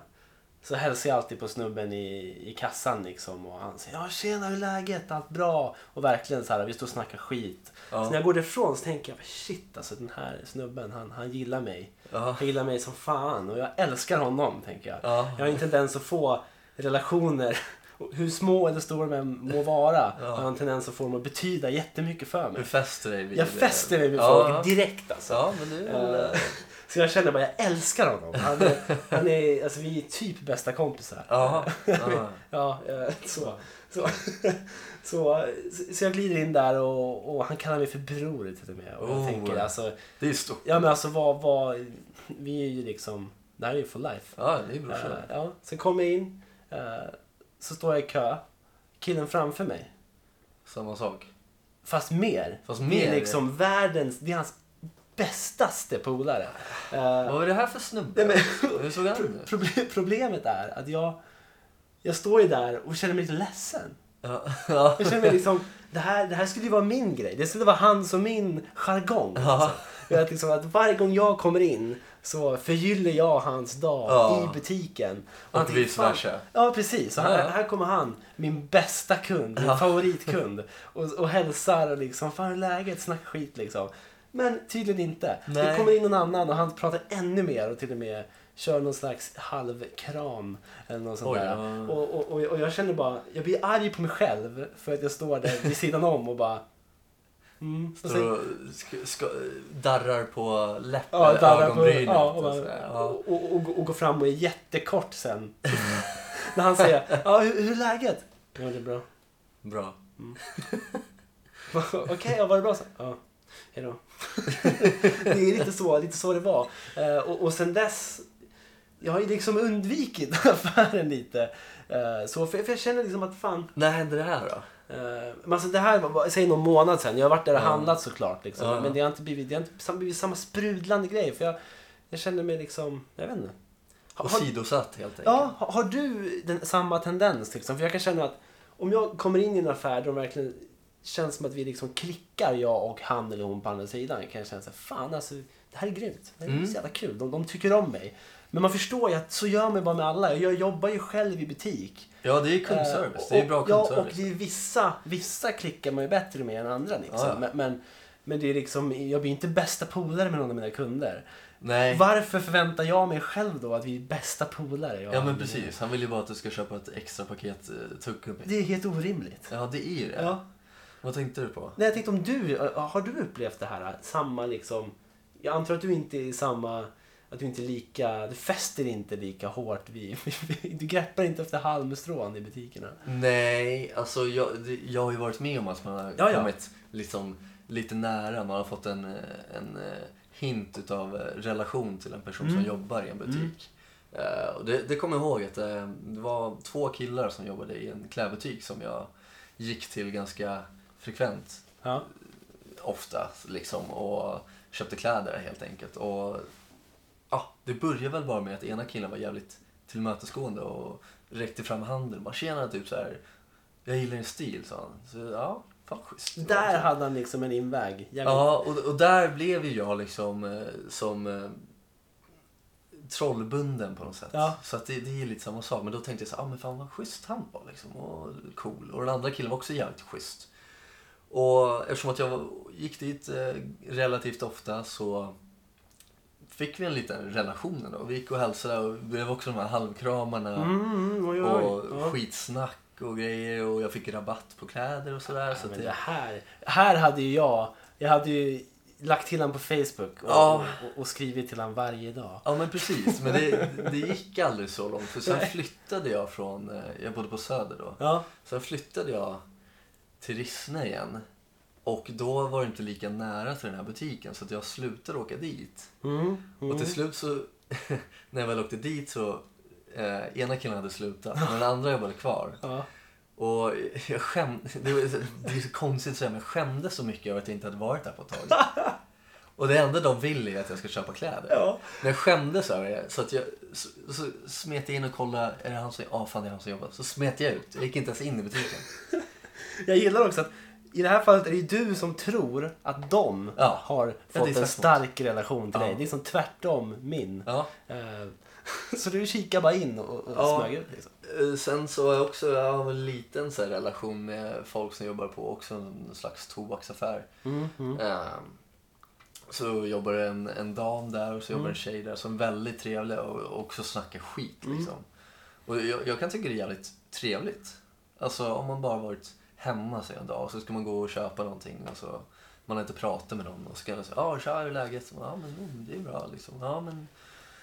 så hälsar jag alltid på snubben i, i kassan liksom. Och han säger ja tjena hur är läget? Allt bra? Och verkligen så här, vi står och snackar skit.
Ja.
Så när jag går därifrån så tänker jag shit alltså den här snubben han, han gillar mig.
Ja.
Han gillar mig som fan och jag älskar honom tänker jag.
Ja.
Jag har en tendens att få relationer, hur små eller stora de än må vara,
Ja.
har en tendens att få dem att betyda jättemycket för
Du
mig.
fäster dig vid
Jag fäster mig vid
Ja.
folk direkt alltså.
Ja, men.
Eh, Så jag känner bara, jag älskar honom. Han är, han är, alltså vi är typ bästa kompisar.
Ja. ja.
Ja, eh, så. Så, så, så jag glider in där och, och han kallar mig för bror till och med. Och jag
Oh.
tänker alltså,
Det är stort.
ja men alltså vad, vad, vi är ju liksom, det här är ju for life.
Ja, det är brorsan.
ja, sen kommer jag in, eh, så står jag i kö. Killen framför mig,
Samma sak.
fast mer.
Fast
Det
mer?
är liksom världens, det är hans bästaste polare. Eh,
Vad var det här för snubbe?
Nej, men-
Hur såg han ut?
Proble- Problemet är att jag, jag står ju där och känner mig lite ledsen.
Ja. Ja.
Jag känner mig liksom, det här, det här skulle ju vara min grej. Det skulle vara hans och min jargong. Alltså. Jag att liksom, att varje gång jag kommer in så förgyller jag hans dag
Ja.
i butiken.
Och
tänker,
vice versa.
Ja, precis. Så här, här kommer han, min bästa kund, min
Ja.
favoritkund. Och, och hälsar och liksom, fan hur är läget? Snackar skit liksom. Men tydligen inte. Det
Nej.
kommer in någon annan och han pratar ännu mer och till och med kör någon slags halvkram. Eller något sånt
Oj,
där.
ja.
Och, och, och, och jag känner bara, jag blir arg på mig själv för att jag står där vid sidan om och bara... Mm. Och
Står och darrar på läppen,
ja, darrar på,
ögonbrynet.
ja, och,
och
bara,
sådär. ja.
och, och, och, och går fram och är jättekort sen. När han säger, ja hur, hur är läget? Ja det är bra.
Bra.
Okej, ja, var det bra så? Ja, hejdå. det är lite så, lite så det var. Eh, och, och sen dess, jag har ju liksom undvikit affären lite. Eh, så för, för jag känner liksom att fan,
När hände det här då?
Eh, men alltså det här var, säg någon månad sedan. Jag har varit där och handlat såklart. Liksom.
Ja.
Men det har inte blivit, det har inte blivit samma sprudlande grej. För jag, jag känner mig liksom, jag vet inte. Har-
Åsidosatt helt enkelt.
Ja, har, har du den, samma tendens? Liksom? För jag kan känna att om jag kommer in i en affär där de verkligen känns som att vi liksom klickar, jag och han eller hon på andra sidan. kan jag känna så här, fan alltså, det här är grymt. Det är
Mm.
så jävla kul. De, de tycker om mig. Men man förstår ju att så gör man bara med alla. Jag jobbar ju själv i butik.
Ja, det är kundservice.
Eh,
Det är bra
och, Ja, och
kundservice.
det är vissa, vissa klickar man ju bättre med än andra. Liksom.
Ja.
Men, men, men det är liksom, jag blir inte bästa polare med någon av mina kunder.
Nej.
Varför förväntar jag mig själv då att vi är bästa polare?
Ja men precis. Han vill ju bara att du ska köpa ett extra paket eh, tuggummi.
Det är helt orimligt.
Ja, det är ju det.
Ja.
Vad tänkte du på?
Nej, jag tänkte om du, har du upplevt det här? Samma liksom, jag antar att du inte är samma, att du inte är lika, du fäster inte lika hårt vid, du greppar inte efter halmstrån i butikerna.
Nej, alltså jag, det, jag har ju varit med om att man har
Ja, ja.
kommit liksom lite nära. Man har fått en, en eh, hint utav eh, relation till en person som
Mm.
jobbar i en butik. Eh, och det, det kommer jag ihåg att eh, det var två killar som jobbade i en klädbutik som jag gick till ganska frekvent
Ja.
ofta liksom och köpte kläder helt enkelt. Och ja, det började väl bara med att ena killen var jävligt tillmötesgående och räckte fram handen bara tjena typ så här. Jag gillar din stil sa han. Så ja, fan schysst.
Där hade han liksom en inväg. Jävligt-
Ja, och, och där blev ju jag liksom eh, som eh, trollbunden på något sätt.
Ja.
Så att det, det är lite samma sak. Men då tänkte jag så ah, men fan vad schysst han var liksom. Och cool. Och den andra killen var också jävligt schysst. Och eftersom att jag gick dit eh, relativt ofta så fick vi en liten relation ändå. Vi gick och hälsade och det blev också de här halvkramarna
Mm, mm, oj, oj.
och skitsnack och grejer. Och jag fick rabatt på kläder och sådär.
Ja,
så det
här, här hade ju jag, jag hade ju lagt till honom på Facebook och,
Ja.
och, och skrivit till honom varje dag.
Ja men precis, men det, det gick aldrig så långt. För sen
Nej.
flyttade jag från, eh, jag bodde på Söder då.
Ja.
Sen flyttade jag till Rissne igen. Och då var det inte lika nära till den här butiken så att jag slutade åka dit.
Mm,
Och till slut så, när jag väl åkte dit så, eh, ena killen hade slutat men den andra jobbade kvar.
Ja.
Och jag skäm, det, var, det är så konstigt att säga men jag skämdes så mycket över att jag inte hade varit där på ett tag. Och det enda de vill är att jag ska köpa kläder.
Ja.
Men jag skämdes över det. Så, att jag, så, så smet jag in och kollade. Är det han som, ah, fan det är han som jobbar. Så smet jag ut. Jag gick inte ens in i butiken.
Jag gillar också att i det här fallet är det ju du som tror att de
Ja.
har fått en stark relation till
Ja.
dig. Det är som tvärtom min.
Ja.
Eh, Så du kikar bara in och, och
Ja.
smög ut liksom.
Eh, Sen så har jag också jag har en liten så relation med folk som jobbar på också en slags tobaksaffär.
Mm, mm.
Eh, Så jobbar en, en dam där och så jobbar en tjej där som är väldigt trevlig och också snackar skit liksom. Och jag, jag kan tycka det är jävligt trevligt. Alltså om man bara varit hemma sig en dag och så ska man gå och köpa någonting och så man har inte pratat med någon och så kan man säga ja tja hur är läget? Ja men mm, det är bra liksom. Ja men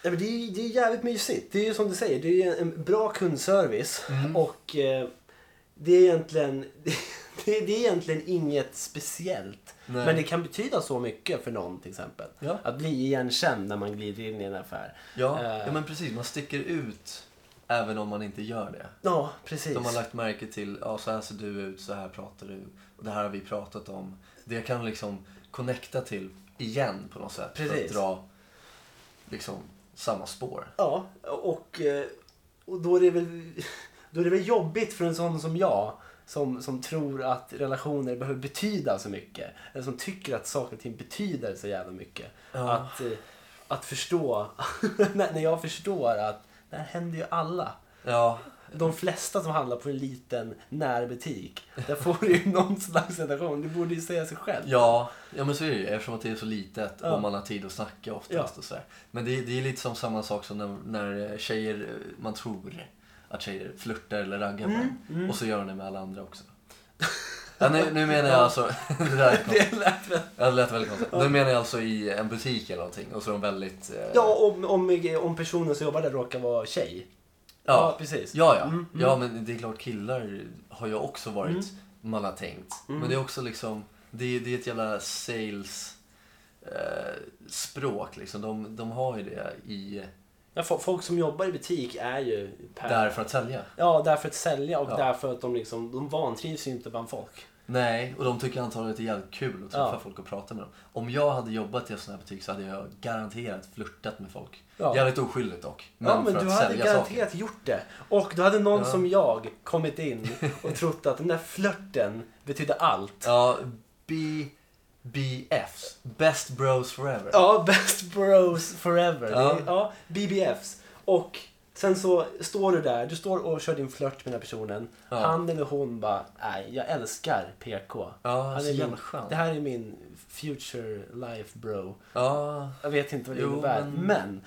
Ja, men det, är, det är jävligt mysigt. Det är ju som du säger, det är en bra kundservice.
Mm.
Och eh, det är egentligen det, är egentligen inget speciellt.
Nej.
Men det kan betyda så mycket för någon till exempel.
Ja.
Att bli igenkänd när man glider in i en affär.
ja,
Eh.
ja men precis man sticker ut även om man inte gör det.
Ja, precis.
De har lagt märke till, ja så här ser du ut, så här pratar du. Och det här har vi pratat om. Det kan liksom connecta till igen på något sätt. För
Precis.
att dra liksom samma spår.
Ja, och, eh, och då, är det väl, då är det väl jobbigt för en sån som jag. Som, som tror att relationer behöver betyda så mycket. Eller som tycker att saker och ting betyder så jävla mycket.
Ja.
Att, eh, att förstå, när jag förstår att det här händer ju alla.
Ja,
De flesta som handlar på en liten närbutik, där får du ju någon slags relation. Det borde ju säga sig själv.
ja, ja men så är det ju. Eftersom att det är så litet
Ja.
och man har tid att snacka oftast.
Ja.
Och så här. Men det, är- det är lite som samma sak som när, när tjejer, man tror att tjejer flörtar eller raggar
Mm,
en. Och så gör de det med alla andra också. Ja, nu, nu menar jag alltså, det där.
Det lät väl...
Ja, det lät väldigt konstigt. Nu menar jag alltså i en butik eller någonting och så är de väldigt... Eh,
Ja, om, om, om personen som jobbar där råkar vara tjej.
Ja.
precis.
Ja, ja.
Mm, mm.
ja, men det är klart killar har ju också varit, man har tänkt.
Mm.
Men det är också liksom, det, det är ett jävla sales eh, språk liksom. De, de har ju det i,
Ja, folk som jobbar i butik är ju per...
där för att sälja.
Ja, därför att sälja och
Ja.
därför att de liksom, de vantrivs ju inte bland folk.
Nej, och de tycker antagligen att det är jävligt kul att träffa
Ja.
folk och prata med dem. Om jag hade jobbat i en sån här butik så hade jag garanterat flörtat med folk.
Ja.
Jävligt oskyldigt dock. Men,
ja, men
för
du
att
hade
sälja
garanterat
saker.
gjort det. Och då hade någon
Ja.
som jag kommit in och trott att den där flörten betydde allt.
Ja, BBFs. Best Bros Forever.
Ja, best bros forever.
Ja.
Ja. BBFs. Och sen så står du där, du står och kör din flört med den här personen.
Ja.
Han eller hon bara, nej, jag älskar PK.
Ja,
Han
så
är
jävla
min,
skön.
det här är min future life bro.
Ja,
Jag vet inte vad det
Jo,
innebär,
men-
men...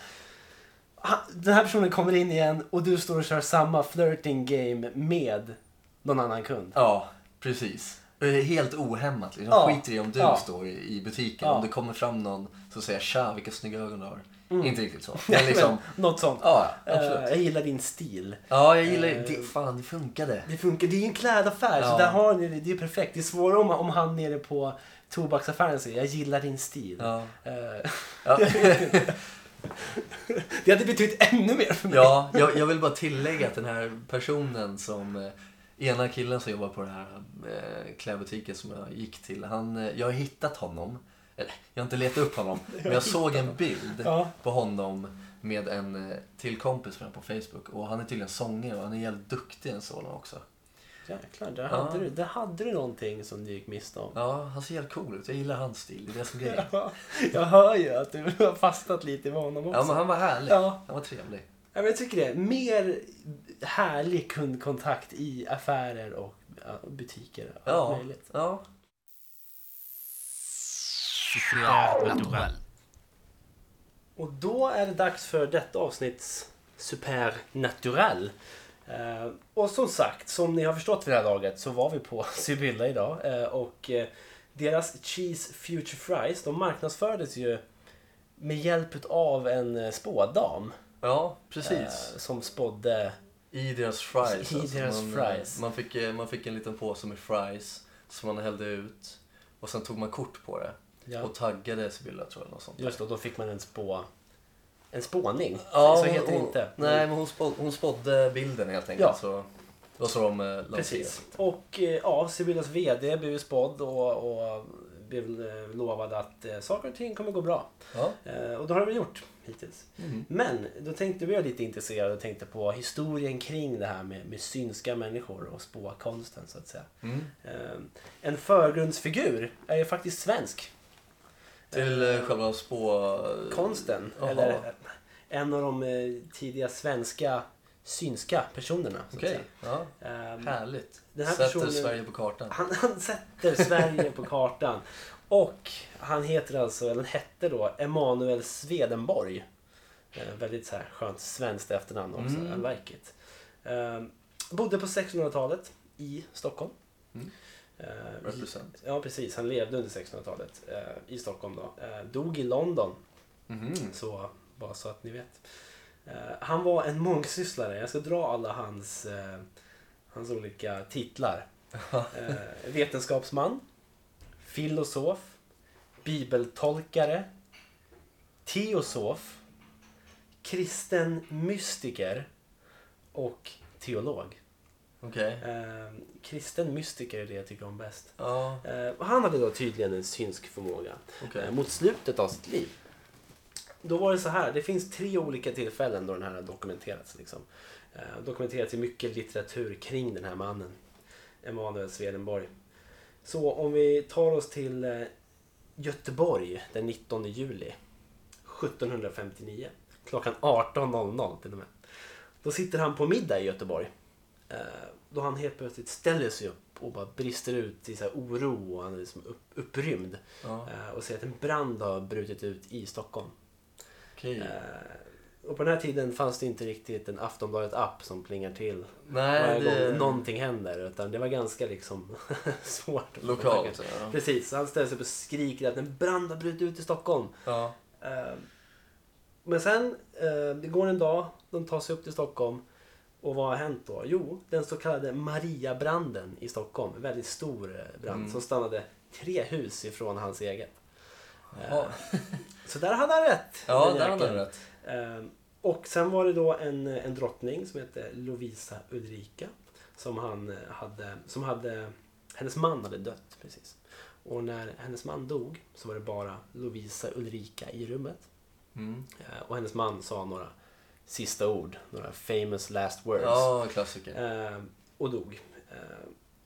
den här personen kommer in igen och du står och kör samma flirting game med någon annan kund.
ja, precis. Är helt ohämmat. Liksom.
Ja.
Skiter i om du
Ja.
står i, butiken.
Ja.
Om det kommer fram någon som säger tja, vilka snygga ögon du har.
Mm.
Inte riktigt så. Men liksom,
Men något sånt.
ja,
Eh,
absolut.
jag gillar din stil.
Ja, jag gillar
Eh,
det. Fan, det funkade.
Det funkar, det är ju en klädaffär så där har ni det, det är perfekt. Det är svårare om, om han nere på tobaksaffären säger jag gillar din stil. Eh,
Ja.
det hade betytt ännu mer för mig.
Ja, jag, jag vill bara tillägga att den här personen som eh, ena killen som jobbar på den här eh, klädbutiken som jag gick till. Han, eh, jag har hittat honom. Eller, jag har inte letat upp honom. men jag såg en bild
Ja.
på honom med en eh, till kompis med på Facebook. Och han är tydligen sångare och han är jävligt duktig en sådan också.
Jäklar, där,
Ja.
hade du, där hade du någonting som du gick miste om.
Ja, han ser jävligt cool ut. Jag gillar hans stil. Det är det som grejen.
Ja, jag hör ju att du har fastnat lite med honom också.
Ja, men han var härlig.
Ja.
Han var trevlig.
Ja, men jag tycker det. Mer härlig kundkontakt i affärer och butiker. Allt
Ja.
möjligt.
Ja.
Och då är det dags för detta avsnitts Supernatural. Eh, och som sagt, som ni har förstått vid det här laget så var vi på Sibylla idag. Eh, och eh, deras Cheese Future Fries, de marknadsfördes ju med hjälp av en eh, spådam.
Ja,
Eh,
precis.
som spådde...
I deras fries. alltså.
I deras
man,
fries.
Man fick, eh, man fick en liten påse med fries som man hällde ut. Och sen tog man kort på det.
Ja,
Och taggade Sibylla tror jag. Något sånt där.
just det, och då fick man en spå... En spåning.
Ja,
så
hon-
heter det inte.
Nej, men hon, spå, hon spådde bilden helt enkelt.
Ja.
Så, det var så de eh.
Precis. Och eh, ja, Sibyllas VD blev spådd och, och blev eh, lovad att eh, saker och ting kommer gå bra.
Ja.
Eh, och det har det väl gjort hittills.
Mm.
Men då tänkte vi lite intresserade och tänkte på historien kring det här med, med synska människor och spåkonsten så att säga.
Mm.
Eh, en förgrundsfigur är ju faktiskt svensk.
Till eh, själva spå...
Konsten.
Jaha.
Eller eh, en av de eh, tidiga svenska synska personerna.
Okej, ja.
Eh,
härligt.
Den här
Sätter
personen-
Sverige på kartan.
Han, han sätter Sverige på kartan. Och han heter alltså, eller hette då, Emanuel Swedenborg. Eh, väldigt så här skönt svenskt efternamn också,
Mm.
I like it. Eh, bodde på 1600-talet i Stockholm.
Mm.
Eh,
Represent.
ja precis, han levde under 1600-talet eh, i Stockholm då. Eh, dog i London,
Mhm.
så bara så att ni vet. Eh, han var en mångsysslare. Jag ska dra alla hans, eh, hans olika titlar. Eh, vetenskapsman, filosof, bibeltolkare, teosof, kristen mystiker och teolog.
Okej.
Eh, kristen mystiker är det jag tycker om bäst.
Ja,
Eh, han hade då tydligen en synsk förmåga
okej.
eh, mot slutet av sitt liv. Då var det så här, det finns tre olika tillfällen då den här har dokumenterats. Liksom. Eh, dokumenterats i mycket litteratur kring den här mannen, Emanuel Swedenborg. Så om vi tar oss till eh, Göteborg den 19 juli 1759. Klockan 18.00 till och med. Då sitter han på middag i Göteborg. Eh, då han helt plötsligt ställer sig upp och bara brister ut i så här oro och han är liksom upp, upprymd.
Ja,
Eh, och säger att en brand har brutit ut i Stockholm.
Okej.
Eh, och på den här tiden fanns det inte riktigt en Aftonbladet-app som plingar till
Nej,
varje
det
gång någonting händer. Utan det var ganska liksom svårt.
lokalt. Ja.
Precis, han ställer sig upp och skriker att en brand har brutit ut i Stockholm.
Ja.
Eh, men sen, eh, det går en dag, de tar sig upp till Stockholm. Och vad har hänt då? Jo, den så kallade Mariabranden i Stockholm. En väldigt stor brand
Mm.
som stannade tre hus ifrån hans eget.
Ja,
Så där hade han rätt.
ja där hade han rätt.
Eh, och sen var det då en, en drottning som hette Lovisa Ulrika. Som han eh, hade, som hade hennes man hade dött precis. Och när hennes man dog så var det bara Lovisa Ulrika i rummet.
Mm.
Eh, och hennes man sa några sista ord, några famous last words.
Ja, klassiker.
Eh, och dog.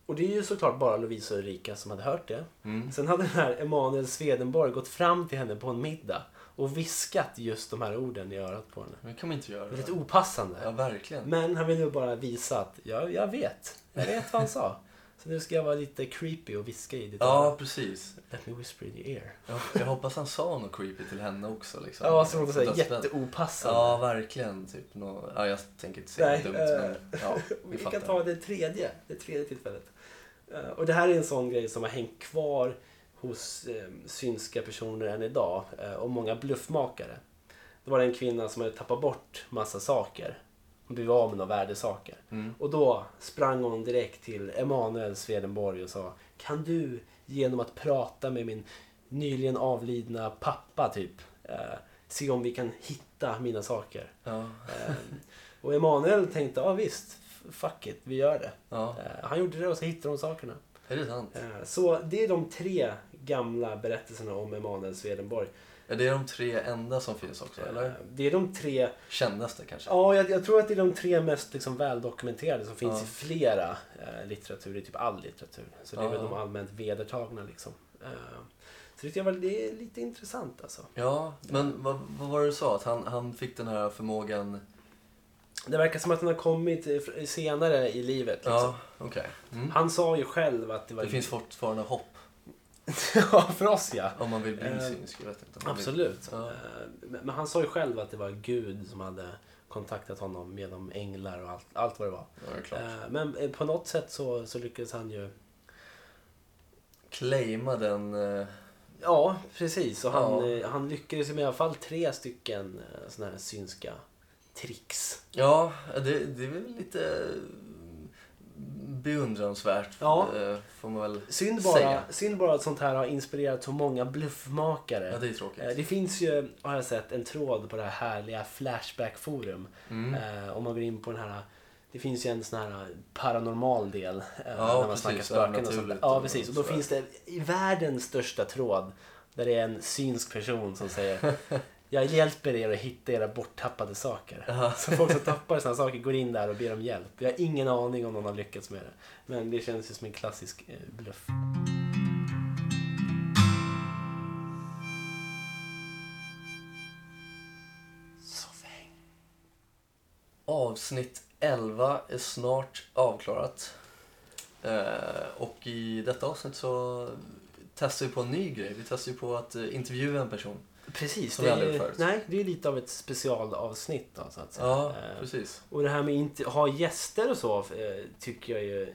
Eh, och det är ju såklart bara Lovisa och Ulrika som hade hört det.
Mm.
Sen hade den här Emanuel Swedenborg gått fram till henne på en middag och viskat just de här orden i örat på henne.
Men det kan man inte göra.
Väldigt opassande.
Ja, verkligen.
Men han ville ju bara visa att jag, jag vet. Jag vet vad han sa. Så nu ska jag vara lite creepy och viska i ditt
Ja,
öra.
precis.
Let me whisper in your ear.
Jag, jag hoppas han sa något creepy till henne också. Liksom.
Ja, som hon säger, jätteopassande.
Ja, verkligen. Typ nå... ja, jag tänker inte säga
Nej,
dumt,
eh,
men ja, vi
Vi kan ta det tredje, det tredje tillfället. Eh, Och det här är en sån grej som har hängt kvar hos eh, synska personer än idag eh, och många bluffmakare. Det var en kvinna som hade tappat bort massa saker. Hon blev av med några värdesaker.
Mm.
Och då sprang hon direkt till Emanuel Swedenborg och sa Kan du genom att prata med min nyligen avlidna pappa typ eh, se om vi kan hitta mina saker?
Ja,
Eh, och Emanuel tänkte, ja visst, fuck it, vi gör det.
ja.
Eh, han gjorde det och så hittade de sakerna.
Är det sant?
Eh, så det är de tre gamla berättelserna om Emanuel Swedenborg.
Är det de tre enda som finns också,
Eh,
eller?
det är de tre,
Kändaste kanske?
ja jag, jag tror att det är de tre mest liksom, väldokumenterade som finns
Ja.
i flera eh, litteratur, i typ all litteratur. Så det är
Ja.
väl de allmänt vedertagna liksom. Eh, så det, är väl, det är lite intressant alltså.
Ja, men vad, vad var det du sa? Att han, han fick den här förmågan...
Det verkar som att den har kommit eh, senare i livet. Liksom.
Ja, okej. Mm.
Han sa ju själv att det var...
Det finns fortfarande hopp
ja, för oss ja.
om man vill bli
Eh,
synsk. Jag vet inte.
Absolut.
Ja.
Eh, Men han sa ju själv att det var Gud som hade kontaktat honom med de änglar och allt, allt vad det var.
Ja, det.
Eh, Men eh, på något sätt så, så lyckades han ju...
Claima den... eh,
Ja, precis. Och han,
Ja.
eh, han lyckades med i alla fall tre stycken eh, såna här synska tricks.
Ja, det, det är väl lite beundransvärt.
Ja.
eh, Får man väl
Synd bara,
säga.
synd bara att sånt här har inspirerat så många bluffmakare.
Ja, det är tråkigt.
Eh, Det finns ju, har jag sett, en tråd på det här härliga Flashback-forum.
Mm.
Eh, om man går in på den här det finns ju en sån här paranormal del. eh, när man snackar spöken och sånt där. Ja, precis. Och då finns det i världens största tråd där det är en synsk person som säger Jag hjälper er att hitta era borttappade saker.
Ja.
Så folk som tappar sådana saker går in där och ber om hjälp. Jag har ingen aning om någon har lyckats med det. Men det känns ju som en klassisk eh, bluff.
Avsnitt 11 är snart avklarat. Eh, och i detta avsnitt så testar vi på en ny grej. Vi testar ju på att eh, intervjua en person.
Precis.
Som
det är,
förut.
nej, det är lite av ett specialavsnitt då, så att säga.
Ja,
Eh,
precis.
Och det här med inte ha gäster och så eh, tycker jag ju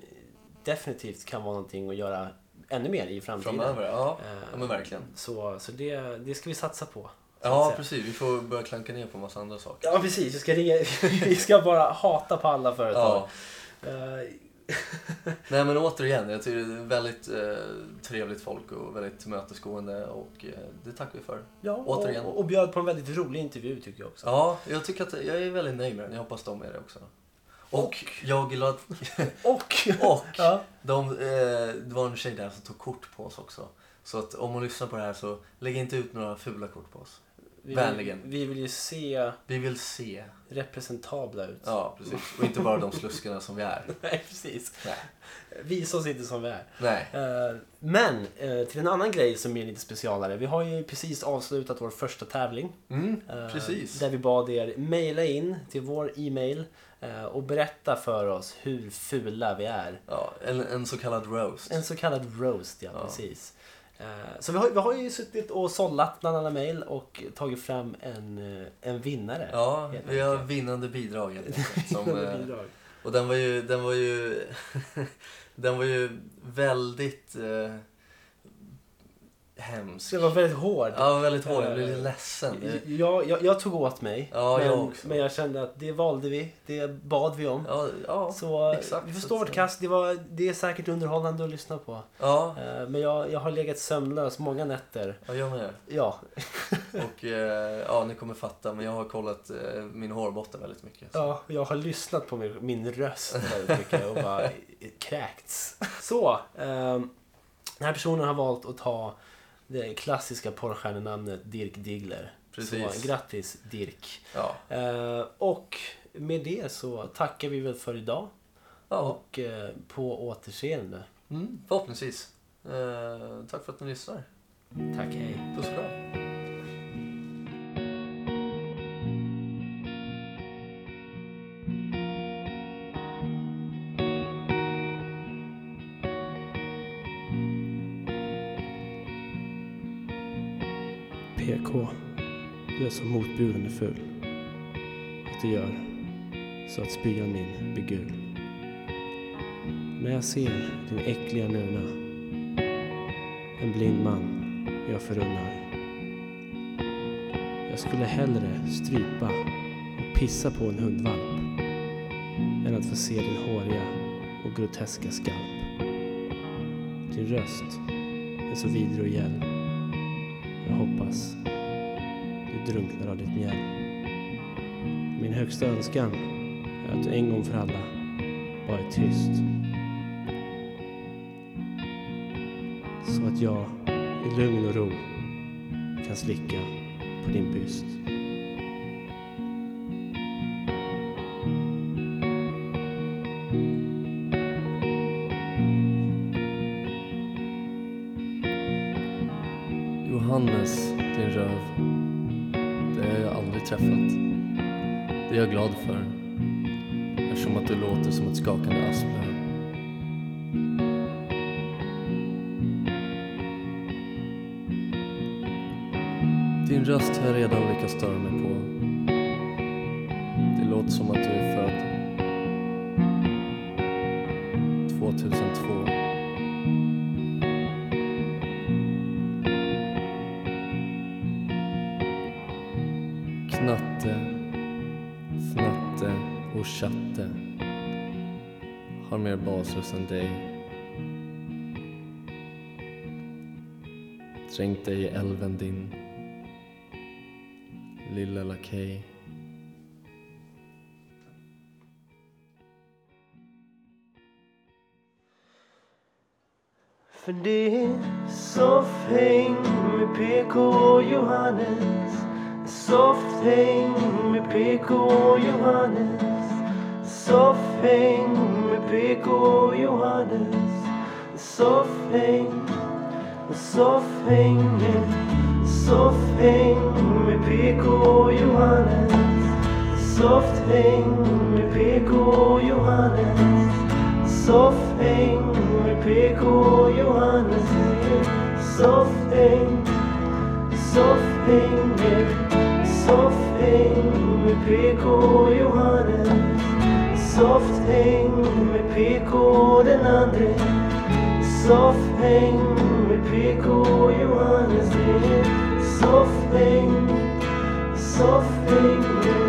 definitivt kan vara någonting att göra ännu mer i framtiden.
Framöver, ja.
Eh,
ja men verkligen.
Så, så det, det ska vi satsa på. att
Ja, precis. Vi får börja klanka ner på en massa andra saker.
Ja, precis. Vi ska, ringa, vi ska bara hata på alla företag.
Ja. Nej men återigen, jag tycker det är väldigt eh, trevligt folk och väldigt tillmötesgående och eh, det tackar vi för.
ja,
Återigen.
Och, och bjöd på en väldigt rolig intervju tycker jag också.
Ja, jag tycker att jag är väldigt nöjd med den. Jag hoppas de är det också. Och,
Och-
jag gillar att...
Och,
Och
ja,
de, eh, det var en tjej där som tog kort på oss också. Så att om hon lyssnar på det här så lägg inte ut några fula kort på oss.
Vi,
Vänligen.
vi vill ju se
Vi vill se.
representabla ut.
Ja, precis. Och inte bara de sluskarna som vi är.
Nej, precis.
Nej.
Visa oss inte som vi är.
Nej.
Eh, Men eh, till en annan grej som är lite specialare. Vi har ju precis avslutat vår första tävling.
Mm,
eh,
precis.
Där vi bad er mejla in till vår e-mail eh, och berätta för oss hur fula vi är.
Ja, en, en så kallad roast.
En så kallad roast, ja,
Ja.
precis. Eh, Så vi har, vi har ju suttit och sållat bland alla mejl och tagit fram en, eh, en vinnare.
Ja, vi har vinnande bidrag enkelt. Som,
Vinnande
eh,
bidrag.
och den var ju, den var ju, den var ju väldigt, hemsk.
Jag var väldigt hård.
Ja, väldigt hård. Jag blev lite ledsen. Det-
Jag, jag, jag tog åt mig.
Ja,
men,
jag också.
men jag kände att det valde vi. Det bad vi om.
Ja, ja,
Så
exakt.
vi förstår vårt kast. Det, var, det är säkert underhållande att lyssna på.
Ja,
Eh, Men jag, jag har legat sömnlös många nätter.
jag gör med.
Ja,
Och eh, ja, ni kommer fatta, men jag har kollat eh, min hårbotten väldigt mycket.
ja, jag har lyssnat på min, min röst väldigt mycket och bara kräkts. Så, den här personen har valt att ta det klassiska porrstjärnenamnet Dirk Diggler.
Precis.
Så grattis Dirk.
Ja.
Eh, och med det så tackar vi väl för idag.
ja.
Och eh, på återseende.
Mm, förhoppningsvis. Eh, tack för att ni lyssnar.
Tack, hej.
Puss och kram.
PK, du är så motbjudande full. Att du gör så att spyan min blir gul. När jag ser din äckliga nuna, en blind man jag förunnar. Jag skulle hellre strypa och pissa på en hundvalp än att få se din håriga och groteska skalp. Din röst är så vidrig och gäll. Jag du drunknar av ditt mjäll. Min högsta önskan är att du en gång för alla bara är tyst. Så att jag i lugn och ro kan slicka på din byst.
2002. Knatte, fnatte och chatte har mer basröst än dig. Trängt dig i älven din lilla lakej.
För det är soffhäng med PK och Johannes. Softhäng med PK och Johannes. Soffhäng med PK och Johannes. Soffhäng Soffhänget Soffhäng med PK och Johannes. Softhäng med PK och Johannes. Soffhäng med PK och Johannes Soffhäng Soffhänget Soffhäng med PK och Johannes Softhäng med PK och den andre Soffhäng med PK och Johannes Det är soffhäng Soffhäng